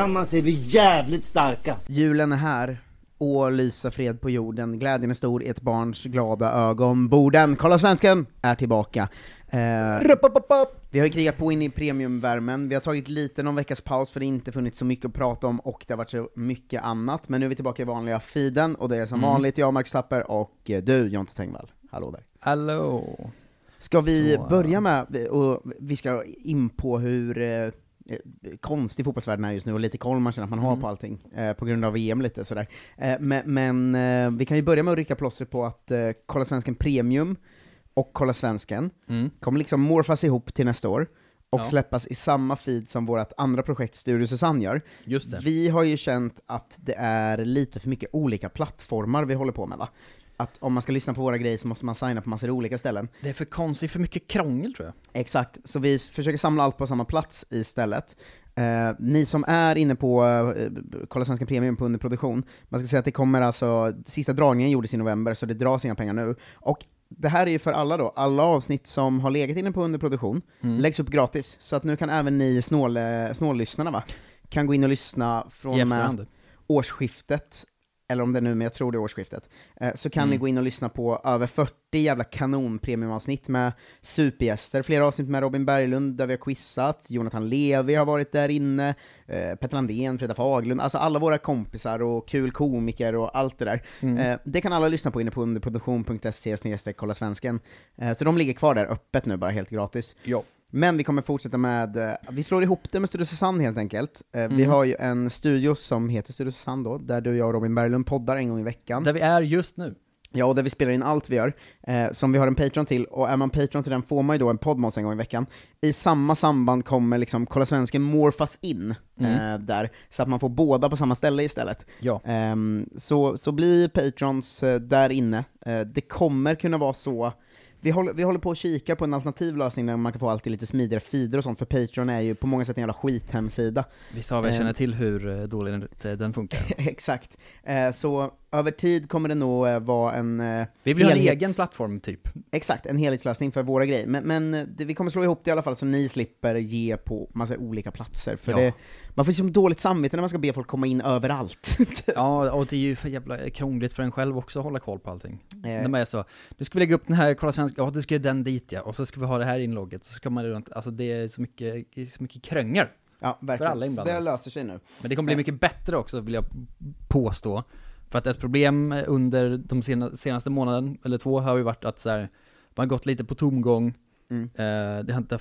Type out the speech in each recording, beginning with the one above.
tillsammans är vi jävligt starka. Julen är här, och lysa fred på jorden, glädjen är stor i ett barns glada ögon. Borden, Kolla Svensken är tillbaka. Eh, vi har ju krigat på in i premiumvärmen, vi har tagit lite någon veckas paus för det inte funnits så mycket att prata om och det har varit så mycket annat, men nu är vi tillbaka i vanliga feeden, och det är som Mm. vanligt jag, Marcus Tapper, och eh, du, Jonte Tengvall. Hallå där. Hallå! Ska vi Så. börja med, och vi ska in på hur eh, eh, konstig fotbollsvärlden är just nu, och lite koll man känner att man har Mm. på allting, eh, på grund av VM lite sådär. Eh, men men eh, vi kan ju börja med att rycka plåstret på att eh, Kolla Svensken Premium och Kolla Svensken Mm. kommer liksom morfas ihop till nästa år, och Ja. släppas i samma feed som vårt andra projekt Studio Susanne gör. Just det. Vi har ju känt att det är lite för mycket olika plattformar vi håller på med va? Att om man ska lyssna på våra grejer så måste man signa på massor av olika ställen. Det är för konstigt, för mycket krångel tror jag. Exakt, så vi försöker samla allt på samma plats istället. Eh, ni som är inne på eh, Kolla Svenska Premium på underproduktion, man ska säga att det kommer alltså, sista dragningen gjordes i november, så det dras inga pengar nu. Och det här är ju för alla då, alla avsnitt som har legat inne på underproduktion Mm. läggs upp gratis, så att nu kan även ni snål, snållyssnarna va, kan gå in och lyssna från och med årsskiftet, eller om det är nu, men jag tror det är årsskiftet, eh, så kan Mm. ni gå in och lyssna på över 40 jävla kanon premiumavsnitt med supergäster, flera avsnitt med Robin Berglund där vi har quizat, Jonathan Levi har varit där inne, eh, Petter Landén, Frida Faglund, alltså alla våra kompisar och kul komiker och allt det där. Mm. Eh, det kan alla lyssna på inne på underproduktion.se kolla svensken. Så de ligger kvar där öppet nu bara helt gratis. Ja. Men vi kommer fortsätta med, eh, vi slår ihop det med Studio Susanne helt enkelt. Eh, Vi Mm. har ju en studio som heter Studio Susanne då, där du, jag och Robin Berglund poddar en gång i veckan. Där vi är just nu. Ja, och där vi spelar in allt vi gör, eh, som vi har en Patreon till, och är man Patreon till den får man ju då en poddmåns en gång i veckan. I samma samband kommer liksom Kolla Svensken morfas in Mm. eh, där, så att man får båda på samma ställe istället. Ja. Ehm, så, så bli patrons eh, där inne. Eh, det kommer kunna vara så, vi håller, vi håller på att kika på en alternativ lösning där man kan få alltid lite smidigare feeder och sånt, för Patreon är ju på många sätt en jävla skithemsida. Visst har vi Eh. känner till hur eh, dålig den, den funkar. Exakt. Eh, så över tid kommer det nog eh, vara en... Eh, Vi vill ha en helhets- egen plattform typ. Exakt, en helhetslösning för våra grejer. Men, men eh, det, vi kommer slå ihop det i alla fall så ni slipper ge på massa olika platser. För Ja. det, man får liksom dåligt samvete när man ska be folk komma in överallt. Ja, och det är ju för jävla krångligt för en själv också att hålla koll på allting. Eh, När man är så, nu ska vi lägga upp den här, kolla svenska, ja då ska ju den dit ja, och så ska vi ha det här inlogget, så ska man runt, alltså det är så mycket, så mycket krångel. ja, för verkligen. Så det löser sig nu. Men det kommer bli mycket bättre också, vill jag påstå. För att ett problem under de sena, senaste månaden, eller två, har ju varit att så här, man har gått lite på tomgång, Mm. Eh, det, har inte,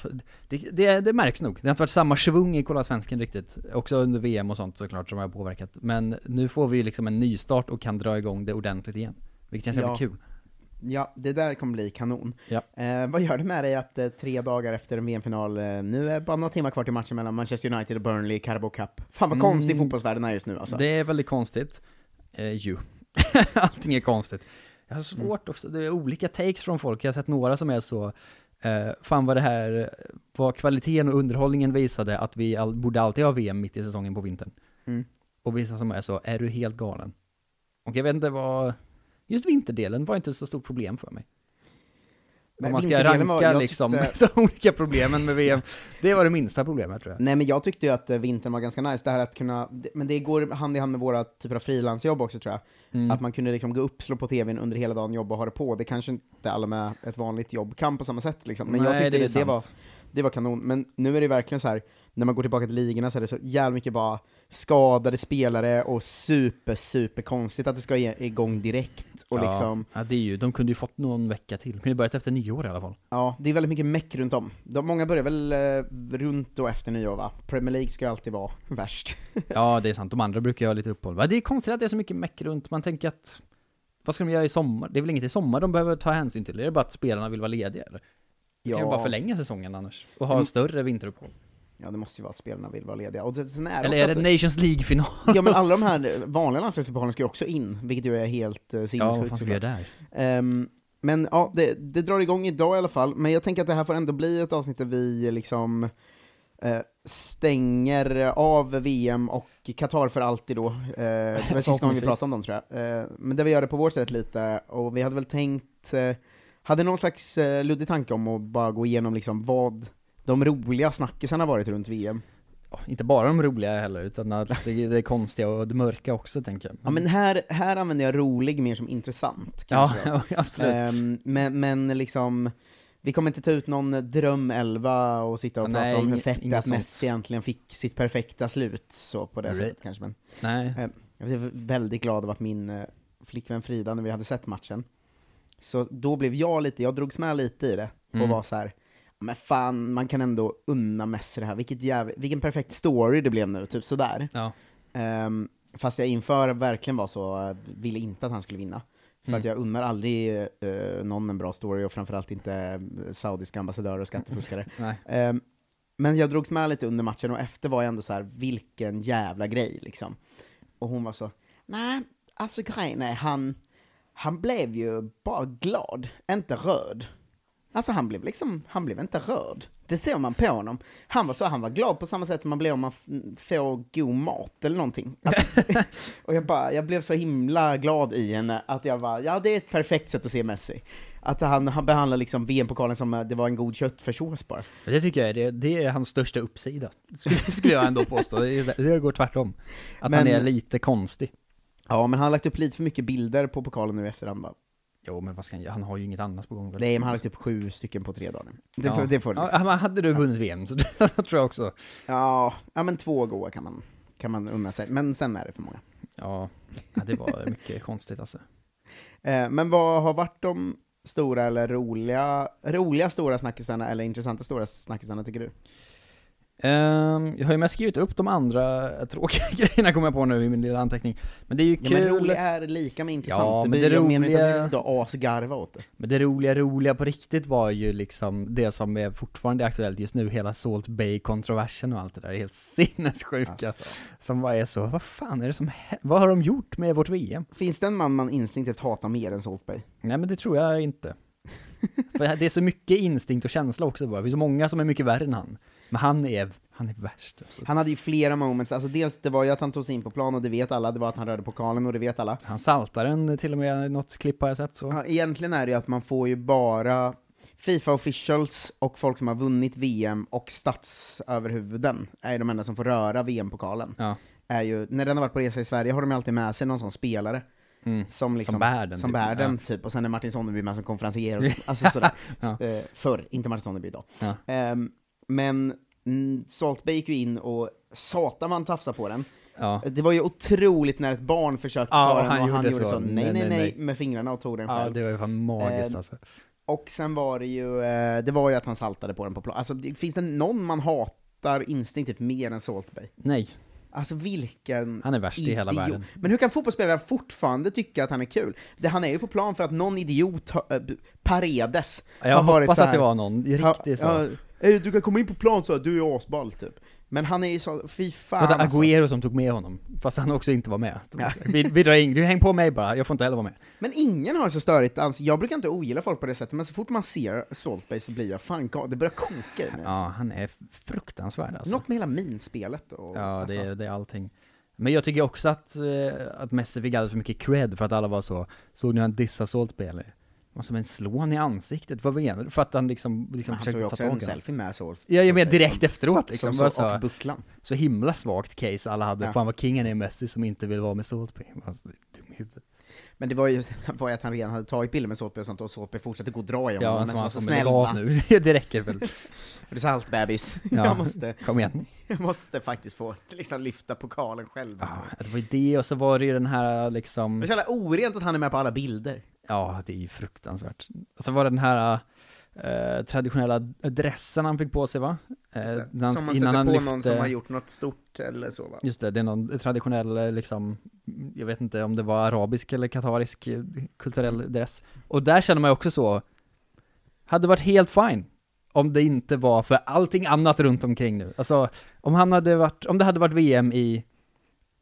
det, det, det märks nog. Det har inte varit samma svung i Kolla Svensken riktigt. Också under VM och sånt såklart som har påverkat. Men nu får vi liksom en nystart och kan dra igång det ordentligt igen. Vilket känns jävligt Ja. kul. Ja, det där kommer bli kanon. Ja. Eh, vad gör det med dig att eh, tre dagar efter en VM-final, eh, nu är bara några timmar kvar till matchen mellan Manchester United och Burnley i Carabao Cup. Fan vad Mm. konstig fotbollsvärlden är just nu alltså. Det är väldigt konstigt. Eh, ju. Allting är konstigt. Jag har svårt också, det är olika takes från folk. Jag har sett några som är så, eh, fan vad det här, vad kvaliteten och underhållningen visade att vi all, borde alltid ha VM mitt i säsongen på vintern. Mm. Och vissa som är så, är du helt galen? Och jag vet inte vad, just vinterdelen var inte så stort problem för mig. Om man ska ranka var- jag liksom tyckte- de olika problemen med VM, det var det minsta problemet tror jag. Nej men jag tyckte ju att eh, vintern var ganska nice, det här att kunna, men det går hand i hand med våra typer av frilansjobb också tror jag. Mm. Att man kunde liksom gå upp, slå på tvn under hela dagen, jobba och ha det på. Det kanske inte alla med ett vanligt jobb kan på samma sätt liksom. Men jag Nej, tyckte det det, det, var, det var kanon. Men nu är det verkligen så här när man går tillbaka till ligorna så är det så jävla mycket bara skadade spelare och super, super konstigt att det ska i- igång direkt. Och ja. liksom, ja, det är ju, de kunde ju fått någon vecka till. De kunde börjat efter nyår i alla fall. ja, det är väldigt mycket meck runt om. De, många börjar väl eh, runt och efter nyår va? Premier League ska ju alltid vara värst. Ja, det är sant. De andra brukar ju ha lite uppehåll. Va, Det är konstigt att det är så mycket meck runt. Man tänker att, vad ska de göra i sommar? Det är väl inget i sommar de behöver ta hänsyn till? Är det bara att spelarna vill vara lediga eller? De kan ju bara förlänga säsongen annars. Och ha Mm. större vinteruppehåll. Ja, det måste ju vara att spelarna vill vara lediga. Och sen är det Eller är det att- Nations League-final? Ja men alla de här vanliga landslagsuppehållen ska ju också in, vilket ju är helt uh, Ja, sinnessjukt vad fan ska vi göra där? Ehm, Men ja, det, det drar igång idag i alla fall, men jag tänker att det här får ändå bli ett avsnitt där vi liksom eh, stänger av VM och Qatar för alltid då. Eh, det var sista gången vi pratade om dem tror jag. Men där vi gör det på vårt sätt lite, och vi hade väl tänkt, hade någon slags luddig tanke om att bara gå igenom liksom vad de roliga snackisarna varit runt VM. Ja, Inte bara de roliga heller, utan att det, det är konstiga och det mörka också tänker jag. Ja men här, här använder jag rolig mer som intressant kanske. ja, absolut. Ehm, men, men liksom, vi kommer inte ta ut någon drömelva och sitta och Ja, prata nej, om hur fett det att. Messi egentligen fick sitt perfekta slut, så på det Right. sättet kanske. Men Nej. jag var väldigt glad över att min eh, flickvän Frida, när vi hade sett matchen, så då blev jag lite, jag drogs med lite i det, och Mm. var så här. Men fan, man kan ändå unna Messi det här, Vilket jävla, vilken perfekt story det blev nu, typ sådär. Ja. Ehm, fast jag inför verkligen var så, eh, ville inte att han skulle vinna. För Mm. att jag unnar aldrig eh, någon en bra story, och framförallt inte eh, saudiska ambassadörer och skattefuskare. Ehm, men jag drogs med lite under matchen, och efter var jag ändå så här: vilken jävla grej liksom. Och hon var så, nej, alltså grejen är, han, han blev ju bara glad, inte röd. Alltså han blev liksom, han blev inte röd. Det ser man på honom. Han var så, han var glad på samma sätt som man blir om man får god mat eller någonting. Att, och jag bara, jag blev så himla glad i henne att jag var, ja det är ett perfekt sätt att se Messi. Att han, han behandlar liksom VM-pokalen som det var en god köttfärssås bara. Det tycker jag är, det, det är hans största uppsida, skulle, skulle jag ändå påstå. Det, går tvärtom. Att han Men- är lite konstig. Ja, men han har lagt upp lite för mycket bilder på pokalen nu i efterhand bara. Jo men vad ska han göra? Han har ju inget annat på gång väl? Nej, men han har upp sju stycken på tre dagar. Det, ja. det får du ja, liksom. men Hade du vunnit VM så det tror jag också. ja, ja, men två goa kan man, kan man unna sig, men sen är det för många. Ja, ja det var mycket konstigt alltså. Eh, men vad har varit de stora eller roliga, roliga stora snackisarna, eller intressanta stora snackisarna tycker du? Ehm, jag har ju mest skrivit upp de andra tråkiga grejerna kommer jag på nu i min lilla anteckning. Men det är ju Ja, kul. men rolig är lika med intressant. Ja, det men blir, det jag menar inte att roliga- sitta och asgarva åt det. Men det roliga, roliga på riktigt var ju liksom det som är fortfarande aktuellt just nu, hela Salt Bay-kontroversen och allt det där, är helt sinnessjuka. Alltså. Som bara är så, vad fan är det som Vad har de gjort med vårt VM? Finns det en man man instinktivt hatar mer än Salt Bay? Nej men det tror jag inte. Det är så mycket instinkt och känsla också bara, det finns så många som är mycket värre än han. Men han är, han är värst alltså. Han hade ju flera moments, alltså dels det var ju att han tog sig in på plan och det vet alla, det var att han rörde pokalen och det vet alla. Han saltar den till och med, något klipp har jag sett så. Ja, egentligen är det ju att man får ju bara Fifa officials och folk som har vunnit VM och statsöverhuvuden är ju de enda som får röra VM-pokalen. Ja. Är ju, när den har varit på resa i Sverige har de ju alltid med sig någon sån spelare. Mm. Som, liksom, Som bär den, Som typ. bär den, Ja. typ. Och sen är Martin Sonneby med som konferencier, alltså sådär. Ja. Eh, förr, inte Martin Sonneby idag. Ja. Ehm, men mm, Salt Bay gick ju in och satan man tafsade på den. Ja. Det var ju otroligt när ett barn försökte Ja, ta den han och han gjorde gjorde så, så. nej, Nej, nej, nej, med fingrarna och tog den ja, själv. det var ju fan magiskt Ehm, alltså. Och sen var det ju, eh, det var ju att han saltade på den på plan. Alltså det, finns det någon man hatar instinktivt mer än Salt Bay? Nej, Alltså vilken han är värst i hela idiot. världen. Men hur kan fotbollsspelare fortfarande tycka att han är kul? Det, han är ju på plan för att någon idiot, äh, Paredes, Jag har varit hoppas så att det här- var någon riktigt så. Ja, "Ey, du kan komma in på plan så här, du är asball typ. Men han är ju så, fy fan det alltså. Agüero som tog med honom? Fast han också inte var med. Ja. Vi, vi drar in, du häng på mig bara, jag får inte heller vara med. Men ingen har så störigt ans. Jag brukar inte ogilla folk på det sättet, men så fort man ser Salt Bay så blir jag fan det börjar koka i mig. Ja, han är fruktansvärd alltså. Något med hela minspelet och... Ja, alltså. det, är- det är allting. Men jag tycker också att, eh, att Messi fick alldeles för mycket cred för att alla var så, såg ni han dissa Salt Bay eller? Och som en slån i ansiktet, vad menar du? För att han liksom, liksom Han tog ju försökte ta också tag en i honom. selfie med så. Ja, jag menar direkt efteråt liksom. Som så, och bucklan. så himla svagt case alla hade. Ja. Fan vad kingen är Messi som inte vill vara med Saltby. Alltså, dum i huvudet. Men det var ju var ju att han redan hade tagit bilder med Såtby och sånt, och Såtby fortsatte gå och dra i honom. Ja, men som han så som snäll lägg av va? nu. det räcker väl. Det är salt bebis. Ja. Jag, måste, Kom igen. jag måste faktiskt få liksom lyfta pokalen själv. Ja, det var ju det, och så var det ju den här liksom... Det är så jävla orent att han är med på alla bilder. Ja, det är ju fruktansvärt. Och så var det den här eh, traditionella dressen han fick på sig va? Eh, han- som man innan sätter på lyfte, någon som har gjort något stort eller så va? Just det, det är någon traditionell eh, liksom, jag vet inte om det var arabisk eller katarisk eh, kulturell dress. Och där känner man ju också så, hade varit helt fine om det inte var för allting annat runt omkring nu. Alltså, om han hade varit, om det hade varit VM i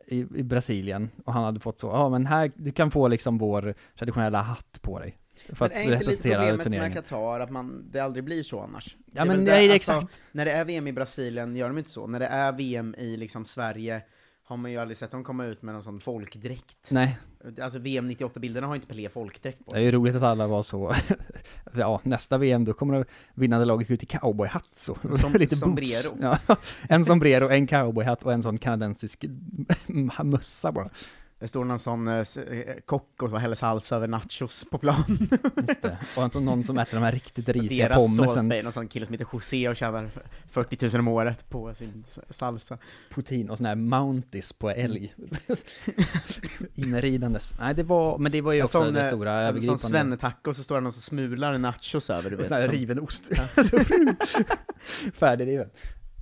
i, i Brasilien och han hade fått så, ja men här, du kan få liksom vår traditionella hatt på dig. För Men att är inte lite problemet med. Qatar att man, det aldrig blir så annars? Ja men väl nej, det- exakt. Alltså, när det är VM i Brasilien gör de inte så. När det är VM i liksom Sverige har man ju aldrig sett dem komma ut med någon sån folkdräkt. Nej, Alltså VM 98-bilderna har inte Pelé folkdräkt på det är ju roligt att alla var så, ja nästa VM då kommer vinnande laget ut i cowboyhatt så, Som- lite sombrero. boots. Ja, en sombrero, en cowboyhatt och en sån kanadensisk mössa bara. Det står någon sån eh, eh, kock och häller salsa över nachos på plan. Just det. Och inte någon som äter de här riktigt risiga Deras pommesen, Bay, någon sån kille som heter José och tjänar 40 000 om året på sin salsa. putin och sån här mounties på älg. Inridandes. Nej det var, men det var ju En också sån, det eh, stora En sån övergripande. svennetaco så står det någon som smular nachos över, du vet. sån här riven ost. Färdigriven.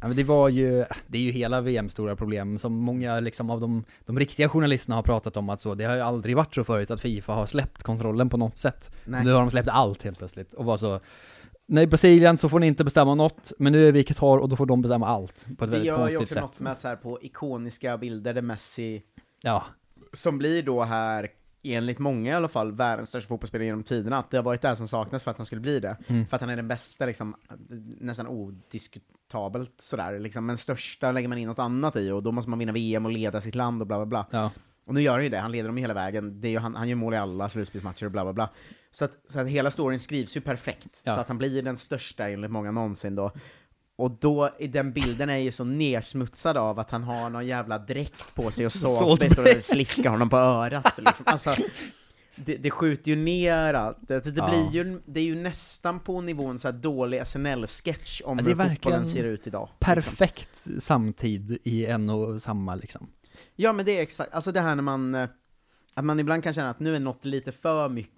Ja, men det var ju, det är ju hela VMs stora problem, som många liksom av de, de riktiga journalisterna har pratat om att så, det har ju aldrig varit så förut att Fifa har släppt kontrollen på något sätt. Nej. Nu har de släppt allt helt plötsligt, och var så Nej, Brasilien så får ni inte bestämma något, men nu är vi i Qatar och då får de bestämma allt på ett Det väldigt gör ju konstigt också sätt. något med att så här på ikoniska bilder där Messi, Ja, som blir då här, enligt många i alla fall, världens största fotbollsspelare genom tiderna, att det har varit det som saknas för att han skulle bli det. Mm. För att han är den bästa, liksom, nästan odiskutabelt sådär, liksom, men största lägger man in något annat i, och då måste man vinna VM och leda sitt land och bla bla bla. ja. Och nu gör han ju det, han leder dem hela vägen, det är ju, han, han gör mål i alla slutspelsmatcher och bla bla bla. Så att, så att hela storyn skrivs ju perfekt, Ja. så att han blir den största enligt många någonsin då. Och då, i den bilden är ju så nersmutsad av att han har någon jävla dräkt på sig och Salt Saltby står och slickar honom på örat. Liksom. Alltså, det, det skjuter ju ner allt. Det, det, Ja. blir ju, det är ju nästan på nivån så här dålig SNL-sketch om Ja, hur fotbollen ser ut idag. liksom. Perfekt samtid i en och samma liksom. Ja men det är exakt, alltså det här när man, eh, att man ibland kan känna att nu är något lite för mycket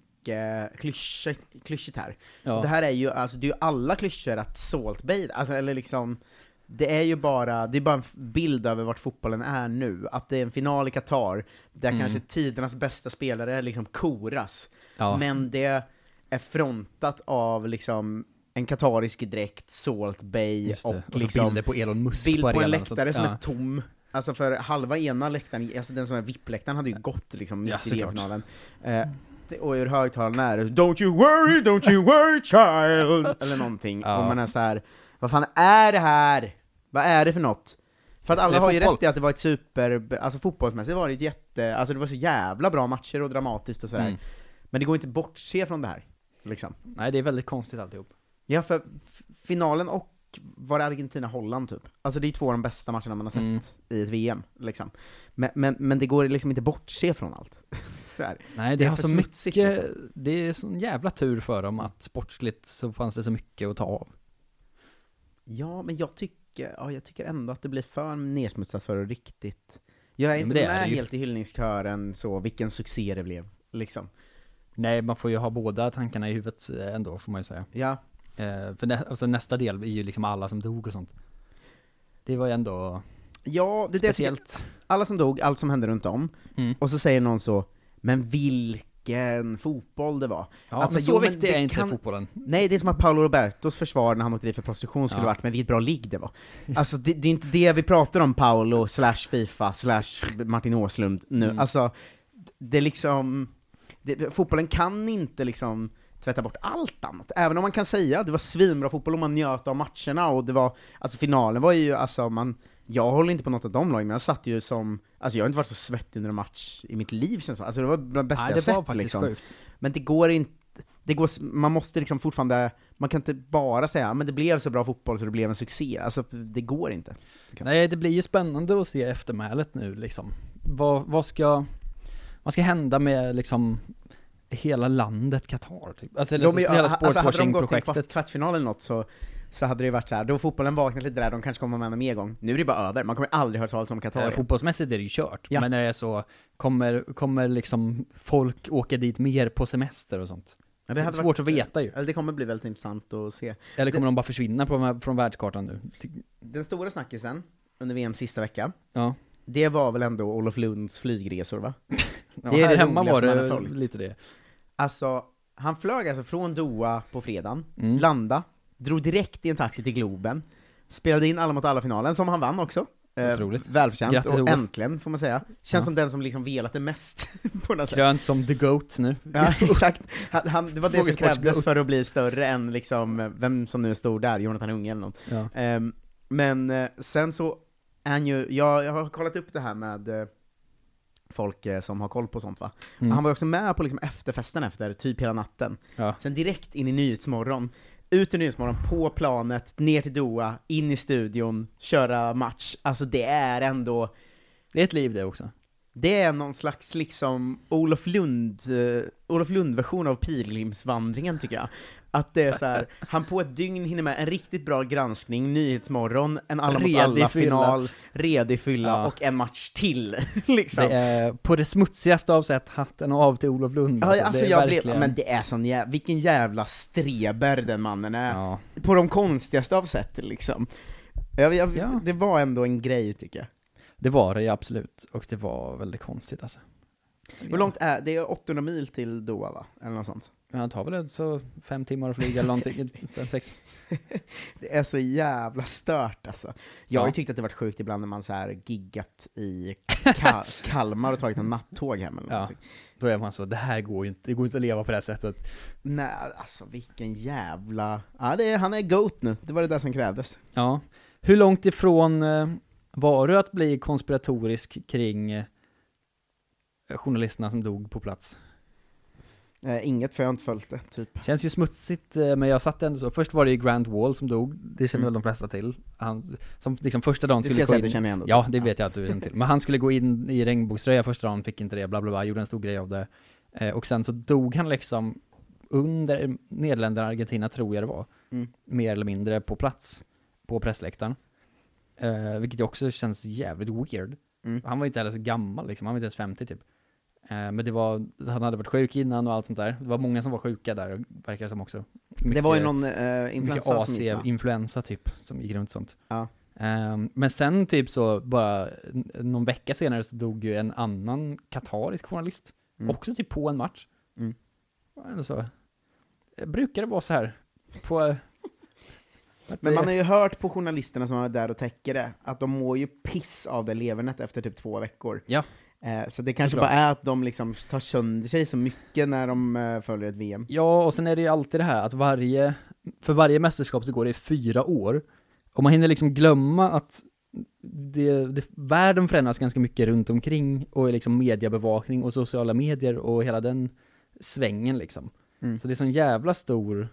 klyschigt, klyschigt här. Ja. Det här är ju, alltså det är ju alla klyschor att Salt Bay, alltså eller liksom, det är ju bara, det är bara en bild över vart fotbollen är nu, att det är en final i Qatar, där Mm. kanske tidernas bästa spelare liksom koras, Ja. men det är frontat av liksom en katarisk dräkt, Salt Bay och, Och, liksom bilder på Elon Musk bild på en arenan, läktare som ja. är tom. Alltså för halva ena läktaren, alltså den som är VIP-läktaren hade ju gått liksom Ja, mitt i såklart. VM-finalen. Eh, och ur högtalarna är det 'Don't you worry, don't you worry child' eller någonting. Ja. Och man är så här, vad fan är det här? Vad är det för något? För att alla har ju rätt i att det var ett super, alltså fotbollsmässigt var det ett jätte, alltså det var så jävla bra matcher och dramatiskt och sådär. Mm. Men det går inte bortse från det här. Liksom. Nej, det är väldigt konstigt alltihop. Ja, för finalen och var det Argentina-Holland typ? Alltså det är två av de bästa matcherna man har sett Mm. i ett VM, liksom. Men, men, men det går liksom inte bortse från allt. Nej, det, Det är har så mycket, liksom. det är sån jävla tur för dem att sportsligt så fanns det så mycket att ta av. Ja, men jag tycker, ja, jag tycker ändå att det blir för nedsmutsat för att riktigt... Jag är Ja, inte är med ju. helt i hyllningskören så, vilken succé det blev, liksom. Nej, man får ju ha båda tankarna i huvudet eh, ändå, får man ju säga. Ja, Eh, för nä, alltså, nästa del är ju liksom alla som dog och sånt. Det var ju ändå ja det är det speciellt. Alla som dog, allt som hände runt om, Mm. och så säger någon så, men vilken fotboll det var. Ja, Alltså, men så jo, viktig det är inte kan- fotbollen. Nej, det är som att Paolo Robertos försvar när han åkte dit för prostitution skulle Ja. varit, men vilket bra ligg det var. Alltså det, det är inte det vi pratar om, Paolo, slash Fifa, slash Martin Åslund nu. Mm. Alltså, det är liksom, det, fotbollen kan inte liksom tvätta bort allt annat. Även om man kan säga att det var svinbra fotboll och man njöt av matcherna och det var, alltså finalen var ju, alltså man, jag håller inte på något av de lagen, men jag satt ju som, alltså jag har inte varit så svettig under en match i mitt liv känns det. Alltså det var det bästa Nej, jag det sett var faktiskt liksom. sjukt. Men det går inte, det går, man måste liksom fortfarande, man kan inte bara säga men det blev så bra fotboll så det blev en succé, alltså det går inte. Nej, det blir ju spännande att se eftermälet nu liksom. Vad, vad ska, vad ska hända med liksom hela landet Qatar? Typ? Alltså, eller De är, hela alltså hade de gått till kvart, kvartsfinal eller något så, så hade det varit så här. då fotbollen vaknat lite där, de kanske kommer med en mer gång. Nu är det bara över, man kommer aldrig höra talas om Qatar Eh, fotbollsmässigt är det ju kört, Ja. men det är så, kommer, kommer liksom folk åka dit mer på semester och sånt? Ja, Det är hade svårt varit- att veta ju. Eller det kommer bli väldigt intressant att se. Eller kommer de bara försvinna på, från världskartan nu? Den stora snackisen under VMs sista vecka, Ja. Det var väl ändå Olof Lunds flygresor va? ja Det är här det hemma var det lite det. Alltså, han flög alltså från Doha på fredagen, Mm. landa, drog direkt i en taxi till Globen, spelade in Alla mot alla-finalen, som han vann också. Eh, Otroligt. välförtjänt, Grattis, och Olof. äntligen får man säga. Känns Ja. som den som liksom velat det mest på något sätt. Krönt som the GOAT nu. Ja, exakt. Han, han, det var det som krävdes för att bli större än liksom, vem som nu stod där, Jonathan Unge eller något. Ja. Ehm, men eh, sen så är han ju, jag, jag har kollat upp det här med eh, folk eh, som har koll på sånt va. Mm. Han var också med på liksom efterfesten efter, typ hela natten. Ja. Sen direkt in i Nyhetsmorgon, ut i Nyhetsmorgon, på planet, ner till Doha, in i studion, köra match. Alltså det är ändå, Det är ett liv det också. det är någon slags liksom Olof Lund, eh, Olof Lund-version av pilgrimsvandringen tycker jag. Att det är så här, han på ett dygn hinner med en riktigt bra granskning, Nyhetsmorgon, en Alla mot Redig alla-final, redig fylla Ja. och en match till. liksom. Det är på det smutsigaste av sätt hatten av till Olof Lund. Ja, alltså är jag verkligen- blev, men det är sån jävla, vilken jävla streber den mannen är. Ja. På de konstigaste av sätt liksom. Jag, jag, Ja. Det var ändå en grej tycker jag. Det var det absolut, och det var väldigt konstigt alltså. Hur långt är det? är 800 mil till Doha va? Eller något sånt. Ja, han tar väl så fem timmar att flyga eller någonting, fem, sex. Det är så jävla stört alltså. Jag har ju Ja. tyckt att det varit sjukt ibland när man så här giggat i Ka- Kalmar och tagit en nattåg hem eller Ja. någonting. Då är man så, det här går ju inte, det går inte att leva på det här sättet. Nej, alltså vilken jävla... Ja, det är, han är GOAT nu. Det var det där som krävdes. Ja. Hur långt ifrån eh, var du att bli konspiratorisk kring eh, journalisterna som dog på plats? Eh, inget, följt det, typ. Känns ju smutsigt, eh, men jag satt ändå så. Först var det ju Grant Wall som dog, det känner Mm. väl de flesta till. Han, som liksom första dagen Det ska skulle jag gå säga in. det känner jag ändå Ja, det vet jag att du känner till. Men han skulle gå in i regnbågströja första dagen, fick inte det, bla bla bla, gjorde en stor grej av det. Eh, och sen så dog han liksom under Nederländerna, Argentina tror jag det var, Mm. mer eller mindre på plats på pressläktaren. Vilket ju också känns jävligt weird. Mm. Han var inte heller så gammal liksom, han var inte ens 50 typ. Eh, men det var, han hade varit sjuk innan och allt sånt där. Det var många som var sjuka där, verkar det som också. Det var ju Mycket- någon mycket influensa som gick va? AC-influensa typ, som gick runt sånt. Ja. Ehm, men sen typ så, bara någon vecka senare så dog ju en annan katarisk journalist, Mm. också typ på en match. Mm. Ändå så, eh, brukar det vara så här på... Men man har ju hört på journalisterna som var där och täcker det, att de mår ju piss av det levernet efter typ två veckor. Ja. Eh, så det kanske Såklart. bara är att de liksom tar sönder sig så mycket när de eh, följer ett VM. Ja, och sen är det ju alltid det här att varje, för varje mästerskap så går det i fyra år. Och man hinner liksom glömma att det, det, världen förändras ganska mycket runt omkring och liksom mediebevakning och sociala medier och hela den svängen liksom. Mm. Så det är sån jävla stor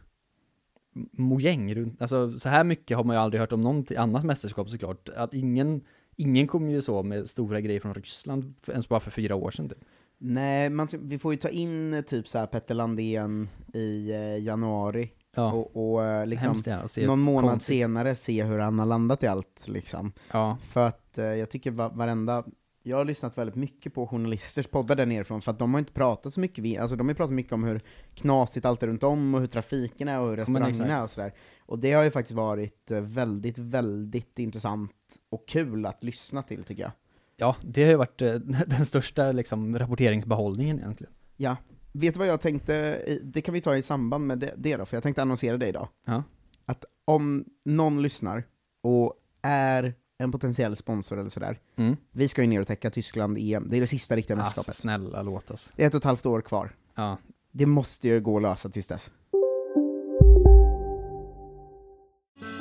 mojäng runt, alltså så här mycket har man ju aldrig hört om något annat mästerskap såklart. Att ingen, ingen kom ju så med stora grejer från Ryssland ens bara för fyra år sedan typ. Nej, man, vi får ju ta in eh, typ så här Petter Landén i eh, januari, Ja, och, och eh, liksom hemskt att se någon månad konstigt. senare se hur han har landat i allt liksom. Ja, För att eh, jag tycker va- varenda, jag har lyssnat väldigt mycket på journalisters poddar där nerifrån, för att de har inte pratat så mycket, vi, alltså de har ju pratat mycket om hur knasigt allt är runt om, och hur trafiken är, och hur restaurangerna är och sådär. Och det har ju faktiskt varit eh, väldigt, väldigt intressant och kul att lyssna till tycker jag. Ja, det har ju varit eh, den största liksom, rapporteringsbehållningen egentligen. Ja. Vet du vad jag tänkte, det kan vi ta i samband med det, det då, för jag tänkte annonsera det idag. Ja. Att om någon lyssnar och är en potentiell sponsor eller sådär, Mm. vi ska ju ner och täcka Tyskland EM, det är det sista riktiga Alltså mästerskapet. snälla, låt oss. Det är ett och ett halvt år kvar. Ja. Det måste ju gå att lösa tills dess.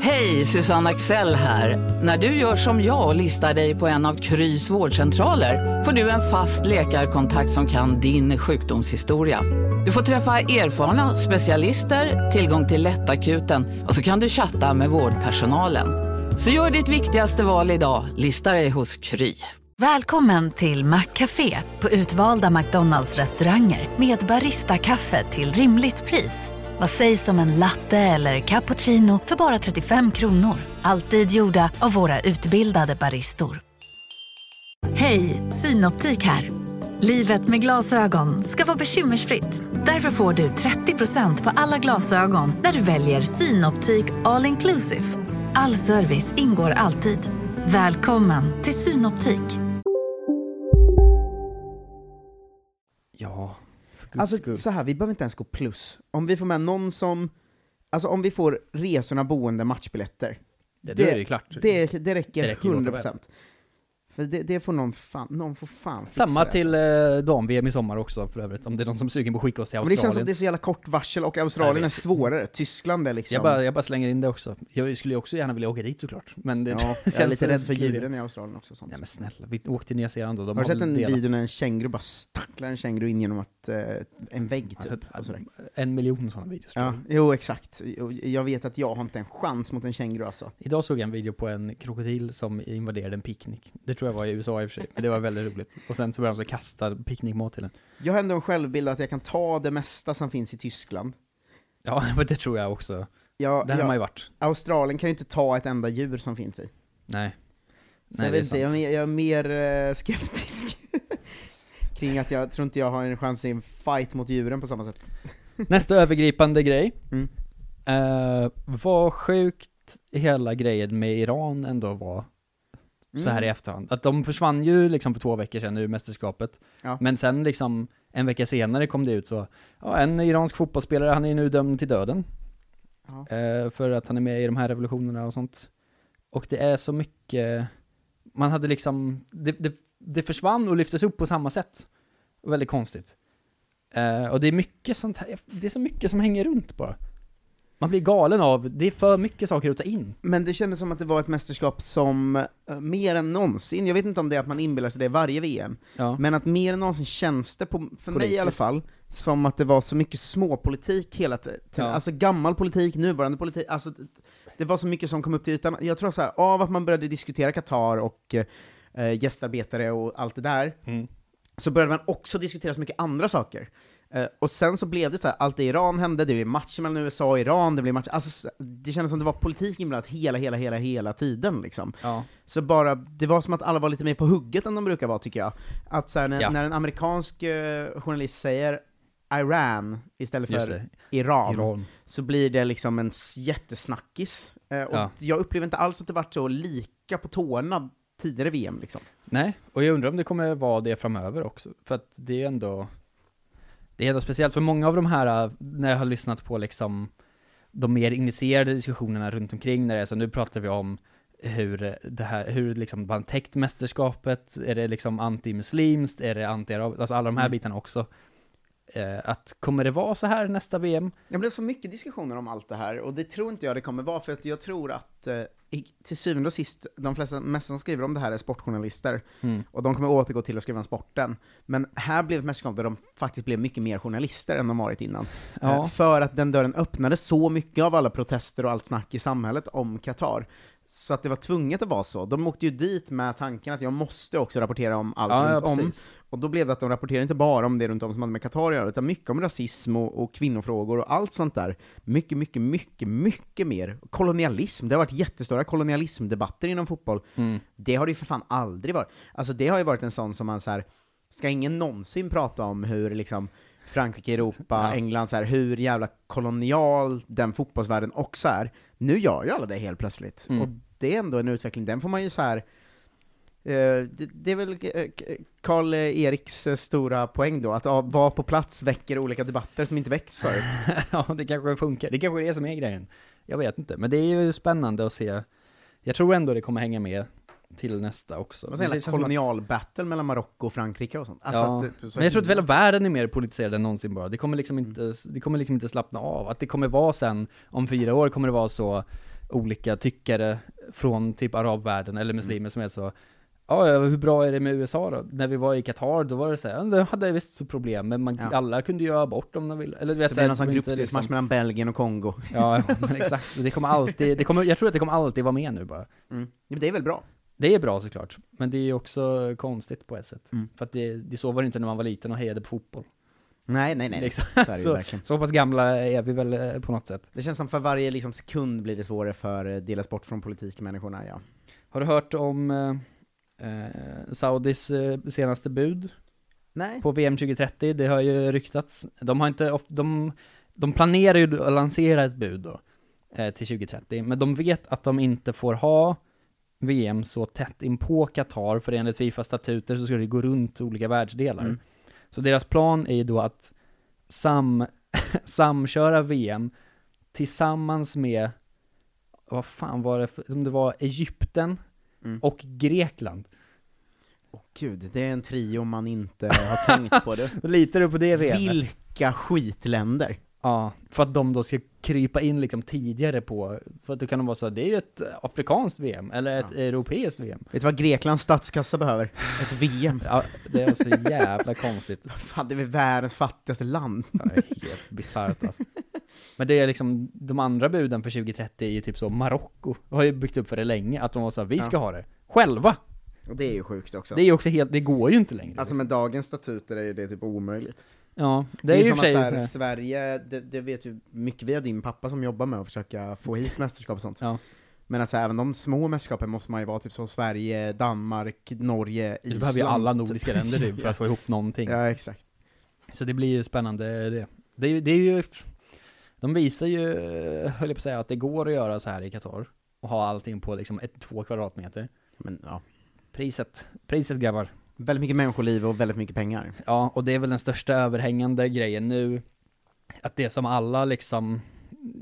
Hej, Susanne Axel här. När du gör som jag och listar dig på en av Krys vårdcentraler får du en fast läkarkontakt som kan din sjukdomshistoria. Du får träffa erfarna specialister, tillgång till lättakuten och så kan du chatta med vårdpersonalen. Så gör ditt viktigaste val idag, lista dig hos Kry. Välkommen till Maccafé på utvalda McDonalds restauranger med Baristakaffe till rimligt pris. Vad sägs om en latte eller cappuccino för bara 35 kronor? Alltid gjorda av våra utbildade baristor. Hej, Synoptik här. Livet med glasögon ska vara bekymmersfritt. Därför får du 30% på alla glasögon när du väljer Synoptik All Inclusive. All service ingår alltid. Välkommen till Synoptik. Ja, för guds Alltså skull. så här, vi behöver inte ens gå plus. Om vi får med någon som, alltså om vi får resorna, boende, matchbiljetter. Det, det är det klart. Det, det räcker, Det räcker gott och 100%. För det, det får någon fan, någon får fan fixa Samma till eh, dam-VM i sommar också för övrigt, om det är någon som är sugen på att skicka oss till Men det känns som Australien. att det är så jävla kort varsel, och Australien är svårare. Tyskland är liksom... jag, bara, jag bara slänger in det också. Jag skulle ju också gärna vilja åka dit såklart, men det ja, känns jag är lite rädd för djuren i Australien också. Sånt. Nej men snälla, vi åkte till Nya Zeeland och de har du sett en delat. video när en känguru bara stacklar en känguru in genom att, eh, en vägg typ? Alltså, en miljon sådana videos tror Ja, jag. jo exakt. Jag vet att jag har inte en chans mot en känguru alltså. Idag såg jag en video på en krokodil som invaderade en picknick. Det tror jag var i USA i och för sig, men det var väldigt roligt. Och sen så började de så kasta picknickmat till den. Jag har ändå en självbild att jag kan ta det mesta som finns i Tyskland. Ja, men det tror jag också. Jag, Där har jag, man ju varit. Australien kan ju inte ta ett enda djur som finns i. Nej. Så Nej, jag, vet inte, jag, är mer, jag är mer eh, skeptisk kring att jag tror inte jag har en chans i en fight mot djuren på samma sätt. Nästa övergripande grej. Mm. Eh, vad sjukt hela grejen med Iran ändå var, så här i Mm. efterhand. Att de försvann ju liksom för två veckor sedan ur mästerskapet. Ja. Men sen liksom, en vecka senare kom det ut så, ja en iransk fotbollsspelare, han är nu dömd till döden. Ja. Eh, för att han är med i de här revolutionerna och sånt. Och det är så mycket, man hade liksom, det, det, det försvann och lyftes upp på samma sätt. Väldigt konstigt. Eh, och det är mycket sånt här, det är så mycket som hänger runt bara. Man blir galen av, det är för mycket saker att ta in. Men det kändes som att det var ett mästerskap som, eh, mer än någonsin, jag vet inte om det är att man inbillar sig det varje VM, Ja. men att mer än någonsin känns det, på, för mig i alla Politiskt. fall, som att det var så mycket småpolitik hela tiden. Ja. Alltså gammal politik, nuvarande politik, alltså det- det var så mycket som kom upp till ytan. Jag tror så här, av att man började diskutera Qatar och eh, gästarbetare och allt det där, Mm. så började man också diskutera så mycket andra saker. Eh, och sen så blev det så här, allt det Iran hände, det blev matcher mellan USA och Iran, det blev matcher, alltså så- det kändes som det var politik inblandat hela, hela, hela, hela tiden liksom. Ja. Så bara, det var som att alla var lite mer på hugget än de brukar vara tycker jag. Att så här, när, Ja. när en amerikansk eh, journalist säger Iran istället för. Iran, Iran. så blir det liksom en jättesnackis. Eh, och Ja. jag upplever inte alls att det varit så lika på tårna tidigare VM liksom. Nej, och jag undrar om det kommer vara det framöver också. För att det är ändå, det är ändå speciellt för många av de här, äh, när jag har lyssnat på liksom de mer initierade diskussionerna runt omkring när det är så, nu pratar vi om hur det här, hur liksom man täckt mästerskapet, är det liksom anti-muslimskt, är det anti-arabiskt, alltså alla de här Mm. bitarna också. Eh, att kommer det vara så här nästa VM? Det blev så mycket diskussioner om allt det här, och det tror inte jag det kommer vara, för att jag tror att eh, till syvende och sist, de flesta mest som skriver om det här är sportjournalister, Mm. och de kommer återgå till att skriva om sporten. Men här blev ett mästerskap där de faktiskt blev mycket mer journalister än de varit innan. Ja. Eh, För att den dörren öppnade så mycket av alla protester och allt snack i samhället om Qatar. Så att det var tvunget att vara så. De åkte ju dit med tanken att jag måste också rapportera om allt Ja, ja, runt om. precis. Och då blev det att de rapporterade inte bara om det runt om som hade med Qatar att göra, utan mycket om rasism och, och kvinnofrågor och allt sånt där. Mycket, mycket, mycket, mycket mer. Kolonialism, det har varit jättestora kolonialismdebatter inom fotboll. Mm. Det har det ju för fan aldrig varit. Alltså det har ju varit en sån som man så här, ska ingen någonsin prata om hur liksom Frankrike, Europa, Ja. England, så här, hur jävla kolonial den fotbollsvärlden också är. Nu gör ju alla det helt plötsligt. Mm. Och det är ändå en utveckling, den får man ju så här. Eh, det, det är väl eh, Karl Eriks eh, stora poäng då, att vara på plats väcker olika debatter som inte väcks förut. ja, det kanske funkar. Det kanske är det som är grejen. Jag vet inte, men det är ju spännande att se. Jag tror ändå det kommer hänga med till nästa också. Vad säger Det en känns som att- kolonialbattle mellan Marocko och Frankrike och sånt. Alltså ja. att så men jag tror att hela världen är mer politiserad än någonsin bara. Det kommer liksom inte, det kommer liksom inte slappna av. Att det kommer vara sen, om fyra år kommer det vara så, olika tyckare från typ arabvärlden eller muslimer som är så Ja, hur bra är det med USA då? När vi var i Qatar, då var det så här, det hade visst så problem, men man, Ja. alla kunde göra abort om de ville. Eller du vet, Så blir det någon här, sån gruppspelsmatch liksom- mellan Belgien och Kongo. Ja, exakt. Det kommer alltid, det kommer, jag tror att det kommer alltid vara med nu bara. Mm. Det är väl bra? Det är bra såklart, men det är ju också konstigt på ett sätt. Mm. För att det, det så var det inte när man var liten och hejade på fotboll. Nej, nej, nej. Liksom. Så är Så, verkligen. så pass gamla är vi väl eh, på något sätt. Det känns som för varje liksom, sekund blir det svårare för eh, delas bort från politikmänniskorna, ja. Har du hört om eh, eh, Saudis senaste bud Nej. på VM 2030? Det har ju ryktats. De har inte, de, de planerar ju att lansera ett bud då, eh, till 2030, men de vet att de inte får ha VM så tätt in på Qatar, för enligt Fifas statuter så ska det gå runt olika världsdelar. Mm. Så deras plan är ju då att sam, samköra VM tillsammans med, vad fan var det, för, om det var Egypten Mm. och Grekland. Åh gud, det är en trio man inte har tänkt på. Det. Då litar du på det VMet? Vilka skitländer! Ja, för att de då ska krypa in liksom tidigare på, för att det kan vara så, det är ju ett afrikanskt VM, eller ett Ja. europeiskt VM. Vet du vad Greklands statskassa behöver? Ett VM. Ja, det är så jävla konstigt. Fan, det är väl världens fattigaste land. Ja, det är helt bisarrt alltså. Men det är liksom, de andra buden för 2030 är ju typ så, Marocko har ju byggt upp för det länge, att de var så vi ska Ja. ha det. Själva! Och det är ju sjukt också. Det är ju också helt, det går ju inte längre. Alltså med dagens statuter är ju det typ omöjligt. Ja, det, Det är är ju som att så här, Sverige, det, det vet ju mycket via din pappa som jobbar med att försöka få hit mästerskap och sånt. Ja. Men alltså även de små mästerskapen måste man ju vara typ som Sverige, Danmark, Norge, Du Island. behöver ju alla nordiska länder typ, för att få ihop någonting. Ja, exakt. Så det blir ju spännande det. Det det är ju de visar ju, höll jag på att säga, att det går att göra så här i Qatar. Och ha allting på liksom ett, två kvadratmeter. Men ja, Priset, priset grabbar. Väldigt mycket människoliv och väldigt mycket pengar. Ja, och det är väl den största överhängande grejen nu. Att det som alla liksom,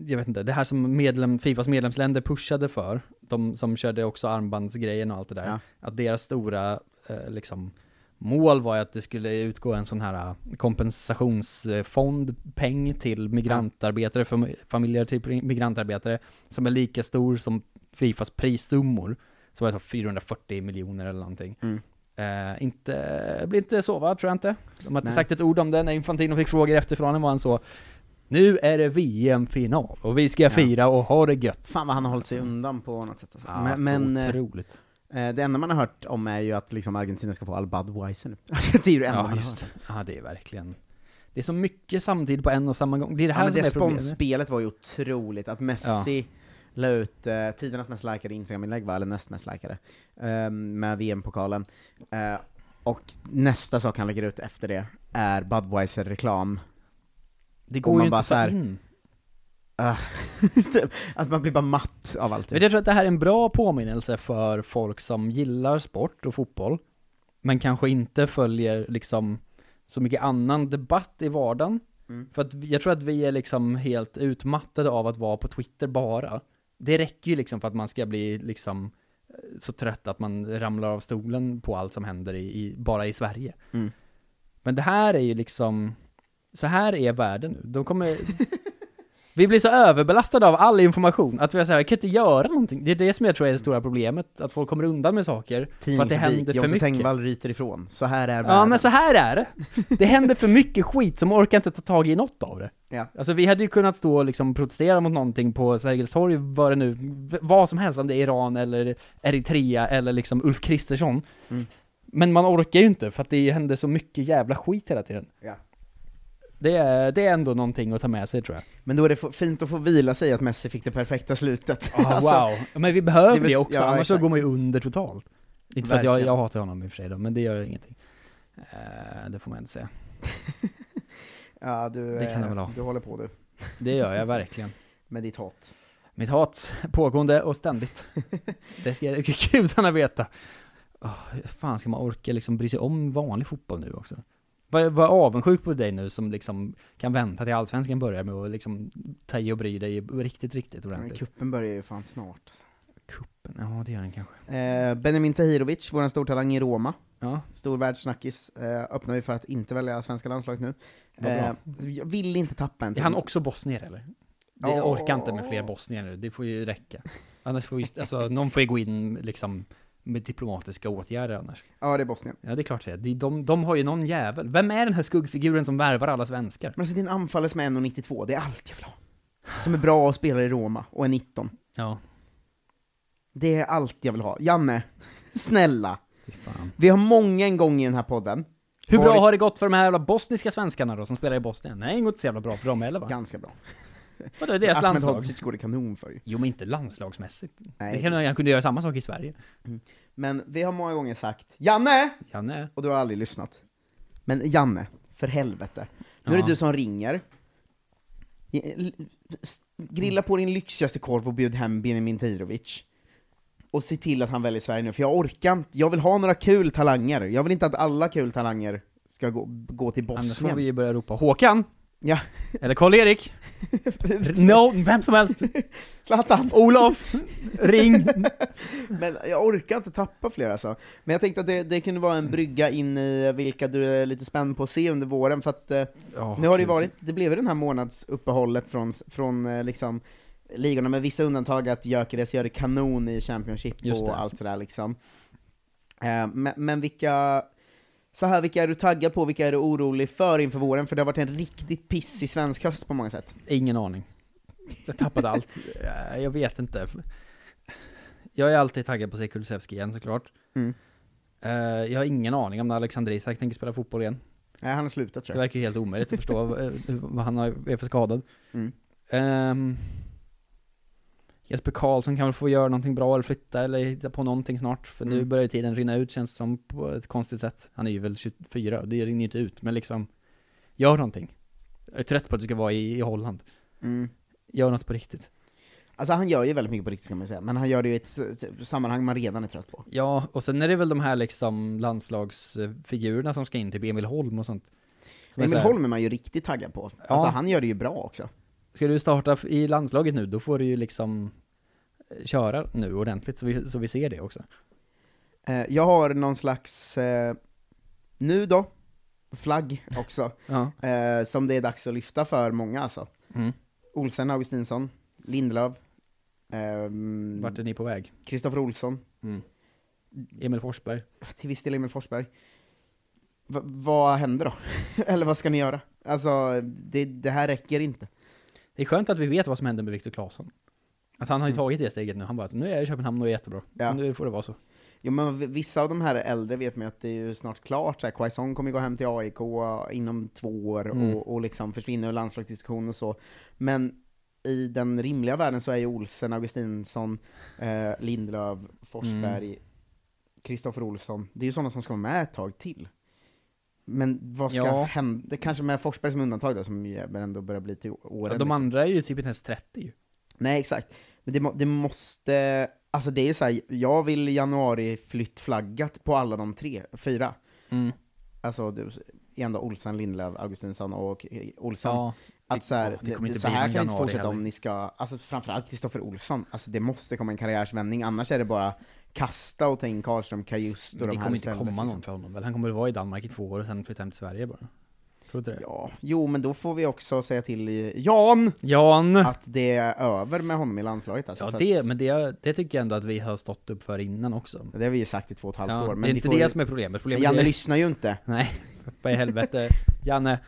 jag vet inte, det här som medlem, Fifas medlemsländer pushade för, de som körde också armbandsgrejen och allt det där, Ja. att deras stora eh, liksom mål var att det skulle utgå en sån här eh, kompensationsfond, peng till migrantarbetare, fam- familjer till migrantarbetare, som är lika stor som Fifas prissummor, som är så 440 miljoner eller någonting. Mm. Eh, inte, blir inte så va, tror jag inte. De har inte Nej. sagt ett ord om det, när Infantino fick frågor efter finalen var han så Nu är det VM-final, och vi ska Ja. fira och ha det gött. Fan vad han har hållit sig undan på något sätt alltså. Ja, men, så men eh, otroligt. eh, det enda man har hört om är ju att liksom Argentina ska få all Budweiser nu. Alltså, det är ju det enda Ja, man har just det. Ja, det är verkligen Det är så mycket samtidigt på en och samma gång. Det är det här Ja, men som det är problemet. sponsspelet var ju otroligt, att Messi la ut eh, tidernas mest likade Instagram-inlägg eller näst mest likade, eh, med VM-pokalen. Eh, och nästa sak han lägger ut efter det är Budweiser-reklam. Det går man ju inte att ta här- in. Uh, att man blir bara matt av allt. Men jag tror att det här är en bra påminnelse för folk som gillar sport och fotboll, men kanske inte följer liksom så mycket annan debatt i vardagen. Mm. För att jag tror att vi är liksom helt utmattade av att vara på Twitter bara. Det räcker ju liksom för att man ska bli liksom eh, så trött att man ramlar av stolen på allt som händer i, i, bara i Sverige. Mm. Men det här är ju liksom, så här är världen nu. De kommer, vi blir så överbelastade av all information att vi så här, vi kan inte göra någonting. Det är det som jag tror är det stora problemet, att folk kommer undan med saker för att det händer för mycket. Tengvall ryter ifrån. Så här är Ja världen. men så här är det. Det händer för mycket skit som orkar inte ta tag i något av det. Ja. Alltså vi hade ju kunnat stå och liksom protestera mot någonting på Sergels torg, vad det nu, vad som helst, om det är Iran eller Eritrea eller liksom Ulf Kristersson. Mm. Men man orkar ju inte för att det händer så mycket jävla skit hela tiden. Ja. Det är, det är ändå någonting att ta med sig tror jag. Men då är det fint att få vila sig att Messi fick det perfekta slutet. Ah, Alltså, wow. Men vi behöver det det, också, ja, annars så exakt. går man ju under totalt. Inte för att jag, jag hatar honom i och för sig då, men det gör ingenting. Eh, det får man inte säga. Ja, du, Det kan eh, väl ha. du håller på du, Det gör jag verkligen. med ditt hat. Mitt hat, pågående och ständigt. Det ska gudarna veta. Oh, fan ska man orka liksom bry sig om vanlig fotboll nu också? Var, var avundsjuk på dig nu som liksom kan vänta till allsvenskan börjar med att liksom ta i och bry dig riktigt, riktigt Men ordentligt. kuppen börjar ju fan snart. Alltså. Kuppen, ja det gör den kanske. Eh, Benjamin Tahirovic, vår stortalang i Roma, Ja, stor världssnackis, eh, öppnar vi för att inte välja svenska landslaget nu. Eh, jag vill inte tappa en är till. han också bosnier eller? Det Ja. orkar inte med fler bosnier nu, det får ju räcka. Annars får ju, alltså någon får ju gå in liksom med diplomatiska åtgärder annars. Ja, det är Bosnien. Ja det är klart det är. De, de, de har ju någon jävel. Vem är den här skuggfiguren som värvar alla svenskar? Men alltså din anfallare som är 1,92, det är allt jag vill ha. Som är bra och spelar i Roma, och är 19. Ja, Det är allt jag vill ha. Janne, snälla. Vi har många en gång i den här podden Hur bra varit har det gått för de här jävla bostniska svenskarna då, som spelar i Bosnien? Nej, det går inte så jävla bra för dem heller va? ganska bra. Vadå, deras Ahmed landslag? Hodzic går det kanon för ju. Jo men inte landslagsmässigt. Nej. Det kan han kunde göra samma sak i Sverige. Men vi har många gånger sagt Janne! Janne? Och du har aldrig lyssnat. Men Janne, för helvete. Nu är Ja. det du som ringer. Grilla på din lyxigaste korv och bjud hem Benjamin Tirovic. Och se till att han väljer Sverige nu, för jag orkar inte. Jag vill ha några kul talanger. Jag vill inte att alla kul talanger ska gå, gå till Annars får Bosnien. vi ju börja ropa Håkan! Ja, Eller Karl-Erik! no, vem som helst! Zlatan! Olof! Ring! Men jag orkar inte tappa fler alltså. Men jag tänkte att det, det kunde vara en brygga in i vilka du är lite spänd på att se under våren, för att Ja, nu har det ju varit, det blev ju den här månadsuppehållet från, från eh, liksom ligorna, med vissa undantag att Gyökeres gör det kanon i Championship och det. allt sådär liksom. Eh, men, men vilka, så här, vilka är du taggad på, vilka är du orolig för inför våren? För det har varit en riktigt pissig svensk höst på många sätt. Ingen aning. Jag tappade allt. Eh, Jag vet inte. Jag är alltid taggad på att se Kulusevski igen såklart. Mm. Eh, Jag har ingen aning om när Alexander Isak tänker spela fotboll igen. Nej, han har slutat Det tror jag. verkar ju helt omöjligt att förstå eh, vad han är för skadad. Mm. Ehm, Jesper Karlsson kan väl få göra någonting bra eller flytta eller hitta på någonting snart. För nu Mm. börjar ju tiden rinna ut känns som på ett konstigt sätt. Han är ju väl 24 och det rinner ju inte ut. Men liksom, gör någonting. Jag är trött på att det ska vara i, i Holland. Mm. Gör något på riktigt. Alltså han gör ju väldigt mycket på riktigt ska man säga, men han gör det i ett sammanhang man redan är trött på. Ja, och sen är det väl de här liksom landslagsfigurerna som ska in, typ Emil Holm och sånt. Som är Emil här, Holm är man ju riktigt taggad på. Ja. Alltså han gör det ju bra också. Ska du starta i landslaget nu, då får du ju liksom köra nu ordentligt så vi, så vi ser det också. Eh, jag har någon slags, eh, nu då, flagg också, Ja. eh, som det är dags att lyfta för många alltså. Mm. Olsen, Augustinsson, Lindelöf, ehm, Vart är ni på väg? Kristoffer Olsson, Mm. Emil Forsberg. till viss del Emil Forsberg. Va, vad händer då? Eller vad ska ni göra? Alltså, det, det här räcker inte. Det är skönt att vi vet vad som händer med Viktor Claesson. Att han har ju Mm. tagit det steget nu, han bara nu är jag i Köpenhamn och är jättebra. Ja. Nu får det vara så. Jo men v- vissa av de här äldre vet man ju att det är ju snart klart, så här, Quaison kommer gå hem till AIK inom två år Mm. och, och liksom försvinner ur landslagsdiskussion och så. Men i den rimliga världen så är ju Olsen, Augustinsson, eh, Lindelöf, Forsberg, Mm. Kristoffer Olsson, det är ju sådana som ska vara med ett tag till. Men vad ska Ja. hända? Det kanske med Forsberg som undantag då, som ju ändå börjar bli till åren. Ja, de liksom. andra är ju typ inte ens 30 ju. Nej, exakt. Men det, må, det måste, alltså det är så här, jag vill januari flyttflaggat på alla de tre, fyra. Mm. Alltså, du, ändå Olsen, Lindelöf, Augustinsson och Olsson. Ja. Att så här, det det, det, inte så här kan det inte fortsätta om heller. ni ska, alltså framförallt Kristoffer Olsson, alltså det måste komma en karriärsvändning, annars är det bara kasta och ta in Karlström, Kajust och Men de det här kommer inte komma liksom. någon för honom väl? Han kommer väl vara i Danmark i två år och sen flytta hem till Sverige bara. Tror du det? Ja, jo men då får vi också säga till eh, Jan Jan! att det är över med honom i landslaget alltså, Ja det, att, men det, det tycker jag ändå att vi har stått upp för innan också. det har vi ju sagt i två och ett halvt Ja, år, men det är inte det ju- som är problemet. men problemet Janne är, lyssnar ju inte. Nej, vad i helvete. Janne.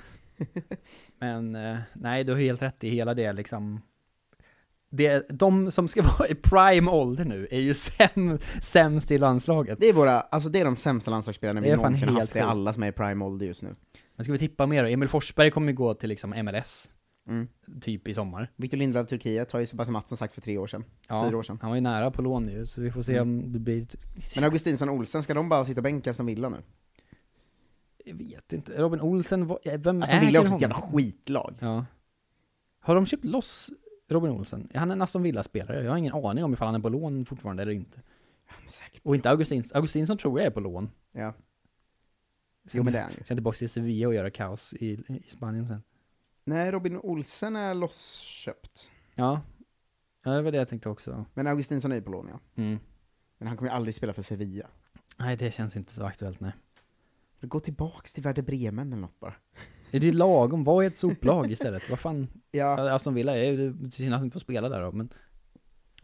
Men eh, nej, du har helt rätt i hela det liksom. Det, de som ska vara i prime ålder nu är ju säm, sämst i landslaget. Det är våra, alltså det är de sämsta landslagsspelarna vi någonsin haft, det är alla som är i prime ålder just nu. Men ska vi tippa mer då? Emil Forsberg kommer ju gå till liksom MLS, Mm. typ i sommar. Victor Lindelöf, Turkiet, har ju Sebastian Mattsson sagt för tre år sedan. Ja, Fyra år sedan. han var ju nära på lån nu, så vi får se om det blir... Men Augustinsson och Olsen, ska de bara sitta bänka som Villa nu? Jag vet inte. Robin Olsen, vad- eh, vem Alltså äger Villa är också ett jävla skitlag. Ja. Har de köpt loss Robin Olsen? Är han en Aston Villa-spelare? Jag har ingen aning om ifall han är på lån fortfarande eller inte. Och inte Augustins, Augustinsson tror jag är på lån. Ja. Jo men det är han ju. Ska tillbaka till Sevilla och göra kaos i, i Spanien sen. Nej, Robin Olsen är lossköpt. Ja. Ja, det var det jag tänkte också. Men Augustinsson är ju på lån ja. Mm. Men han kommer ju aldrig spela för Sevilla. Nej, det känns inte så aktuellt, nej. Gå tillbaks till Werder Bremen eller något bara. Det är lagom, var ett soplag istället. Vad fan, Ja, Aston Villa är ju synd att de inte får spela där då, men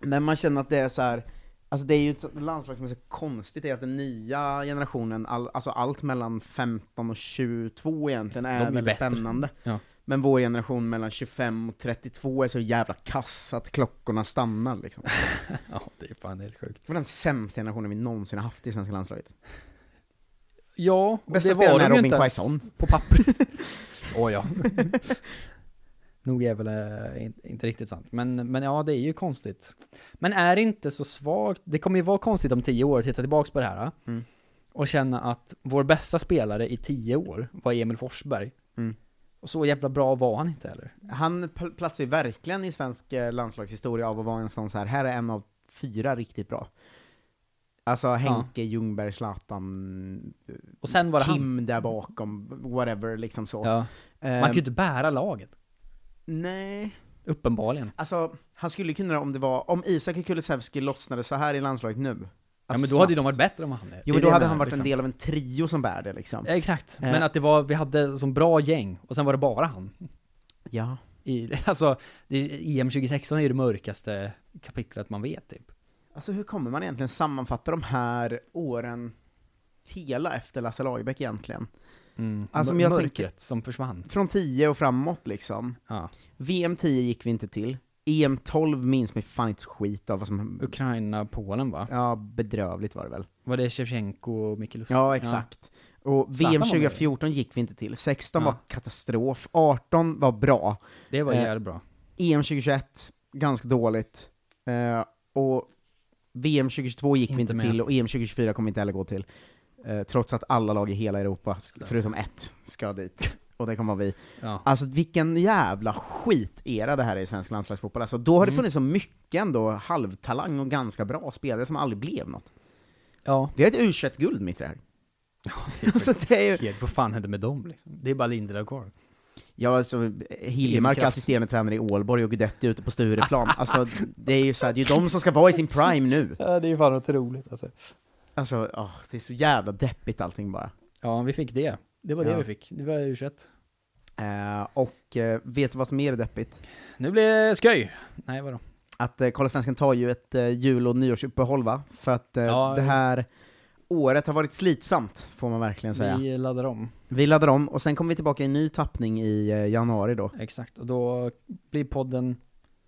men man känner att det är så här. Alltså det är ju ett landslag som är så konstigt, det är att den nya generationen, all, alltså allt mellan 15 och 22 egentligen, är, De är väldigt bättre. spännande. Ja. Men vår generation mellan 25 och 32 är så jävla kass att klockorna stannar liksom. ja, det är fan helt sjukt. Det var den sämsta generationen vi någonsin har haft i svenska landslaget. Ja, och Bästa det spelaren var är de ju Robin inte ens Quaison. på pappret. Åh ja. Nog är väl eh, in- inte riktigt sant. Men, men ja, det är ju konstigt. Men är det inte så svagt? Det kommer ju vara konstigt om tio år att titta tillbaks på det här. Mm. Och känna att vår bästa spelare i tio år var Emil Forsberg. Mm. Och så jävla bra var han inte heller. Han pl- platsar ju verkligen i svensk eh, landslagshistoria av att vara en sån så här. här är en av fyra riktigt bra. Alltså Henke, Ljungberg, Zlatan, Och sen var det han. Kim där bakom, whatever liksom så. Ja. Eh, Man kan ju inte bära laget. Nej, Uppenbarligen. alltså han skulle kunna om det var, om Isak Kulusevski lossnade så här i landslaget nu. Ja alltså, men då hade ju de snabbt. varit bättre än vad han är. Jo men då hade han varit liksom. en del av en trio som bär det liksom. Ja, exakt. Eh. Men att det var, vi hade som bra gäng, och sen var det bara han. Ja. I, alltså, det, EM 2016 är ju det mörkaste kapitlet man vet typ. Alltså hur kommer man egentligen sammanfatta de här åren hela efter Lasse Lagerbäck egentligen? Alltså, men jag Mörkret tänker- som försvann. Från 10 och framåt liksom. Ja. VM 10 gick vi inte till. EM 12 minns mig fan inte skit av vad som... Ukraina, Polen va? Ja, bedrövligt var det väl. Var det Shevchenko och Micke Lustig? Ja, exakt. Och Zlatan VM var med. 2014 gick vi inte till. 16 Ja. var katastrof. 18 var bra. Det var Eh, jävligt bra. EM 2021, ganska dåligt. Eh, och VM 2022 gick vi Inte inte med. till, och EM 2024 kommer vi inte heller gå till. Eh, trots att alla lag i hela Europa, förutom ett, ska dit. Och det kommer vara vi. Ja. Alltså vilken jävla skit-era det här är i svensk landslagsfotboll. Alltså, då har det Mm. funnits så mycket ändå halvtalang och ganska bra spelare som aldrig blev något. Ja. Vi har ett u guld mitt i det här. det är Alltså, det är ju... Helt, vad fan hände med dem liksom? Det är bara Lindelöf kvar. Ja, alltså, Hiljemark är assisterande tränare i Ålborg och Guidetti ute på Stureplan. alltså, det är ju så här, det är ju de som ska vara i sin prime nu. Ja, det är ju fan otroligt alltså. Alltså, åh, det är så jävla deppigt allting bara. Ja, vi fick det. Det var det Ja. vi fick. Det var u Eh, och eh, vet du vad som är deppigt? Nu blir det skoj! Nej, vadå? Att eh, Kolla Svensken tar ju ett eh, jul och nyårsuppehåll va? För att eh, Ja, det ja. här året har varit slitsamt, får man verkligen säga. Vi, Vi laddar om. laddar om, och sen kommer vi tillbaka i en ny tappning i eh, januari då. Exakt, och då blir podden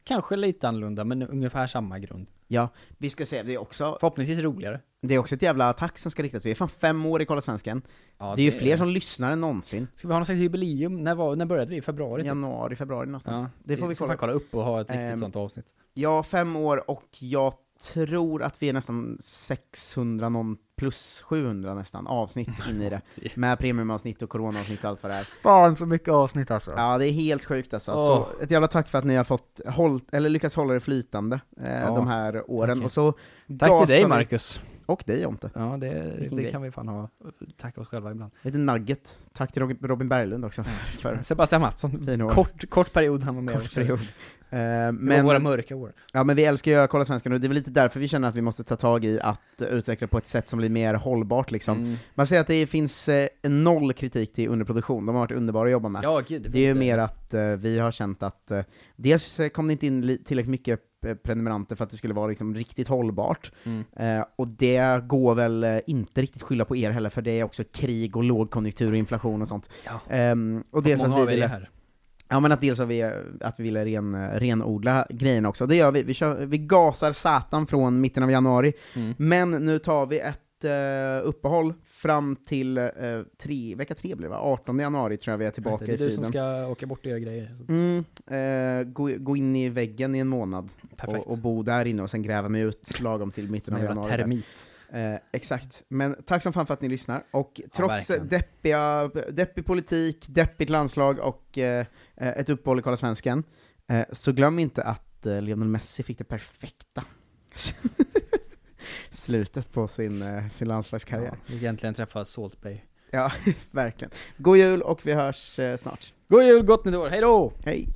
kanske lite annorlunda, men ungefär samma grund. Ja, vi ska se, det är också, Förhoppningsvis roligare. det är också ett jävla attack som ska riktas, vi är fan fem år i Kolla Svensken. Ja, det är ju fler som lyssnar än någonsin. Ska vi ha någon slags jubileum? När, var, när började vi? Februari? typ? Januari, februari någonstans. Ja, det får vi kolla. fan kolla upp och ha ett riktigt Ehm, sånt avsnitt. Ja, fem år och jag tror att vi är nästan 600, någon plus 700 nästan, avsnitt in i det. Med premiumavsnitt och coronaavsnitt och allt vad det är. Fan så mycket avsnitt alltså. Ja, det är helt sjukt alltså. Åh. Så ett jävla tack för att ni har fått håll, eller lyckats hålla det flytande eh, Ja, de här åren. tack. Och så Tack till dig Marcus. Och dig Jonte. Ja, det, det kan vi fan ha. Tacka oss själva ibland. Lite nugget. Tack till Robin- Berglund också för Sebastian Mattsson, fin år. kort, kort period han var med. Kort period. Eh, Det var våra men, mörka år. ja, men vi älskar ju att Kolla Svenskan och det är väl lite därför vi känner att vi måste ta tag i att eh, utveckla på ett sätt som blir mer hållbart liksom. Mm. Man säger att det finns eh, noll kritik till underproduktion, de har varit underbara att jobba med. Ja, gud. Det är ju inte- mer att eh, vi har känt att eh, dels eh, kom det inte in li- tillräckligt mycket eh, prenumeranter för att det skulle vara liksom riktigt hållbart, Mm. eh, och det går väl eh, inte riktigt skylla på er heller, för det är också krig och lågkonjunktur och inflation och sånt. Ja. Ehm, och dels Många att vi är ville, här. Ja men att dels har vi, att vi ville ren, renodla grejerna också, det gör vi, vi, kör, vi gasar satan från mitten av januari, Mm. men nu tar vi ett eh, uppehåll fram till eh, tre, vecka tre blir det va? 18 januari tror jag vi är tillbaka det är i du som feeden. ska åka bort och göra grejer. Mm, eh, gå, gå in i väggen i en månad och, och bo där inne och sen gräva mig ut lagom till mitten av januari. termit. Eh, exakt. Men tack som fan för att ni lyssnar. Och trots verkligen. deppiga, deppig politik, deppigt landslag och eh, eh, ett uppehåll i Kolla Svensken, eh, så glöm inte att eh, Lionel Messi fick det perfekta slutet på sin, eh, sin landslagskarriär. Ja, äntligen träffa Salt Bay. Ja, verkligen. God jul och vi hörs eh, snart. God jul, gott nytt år, hej då! Hej!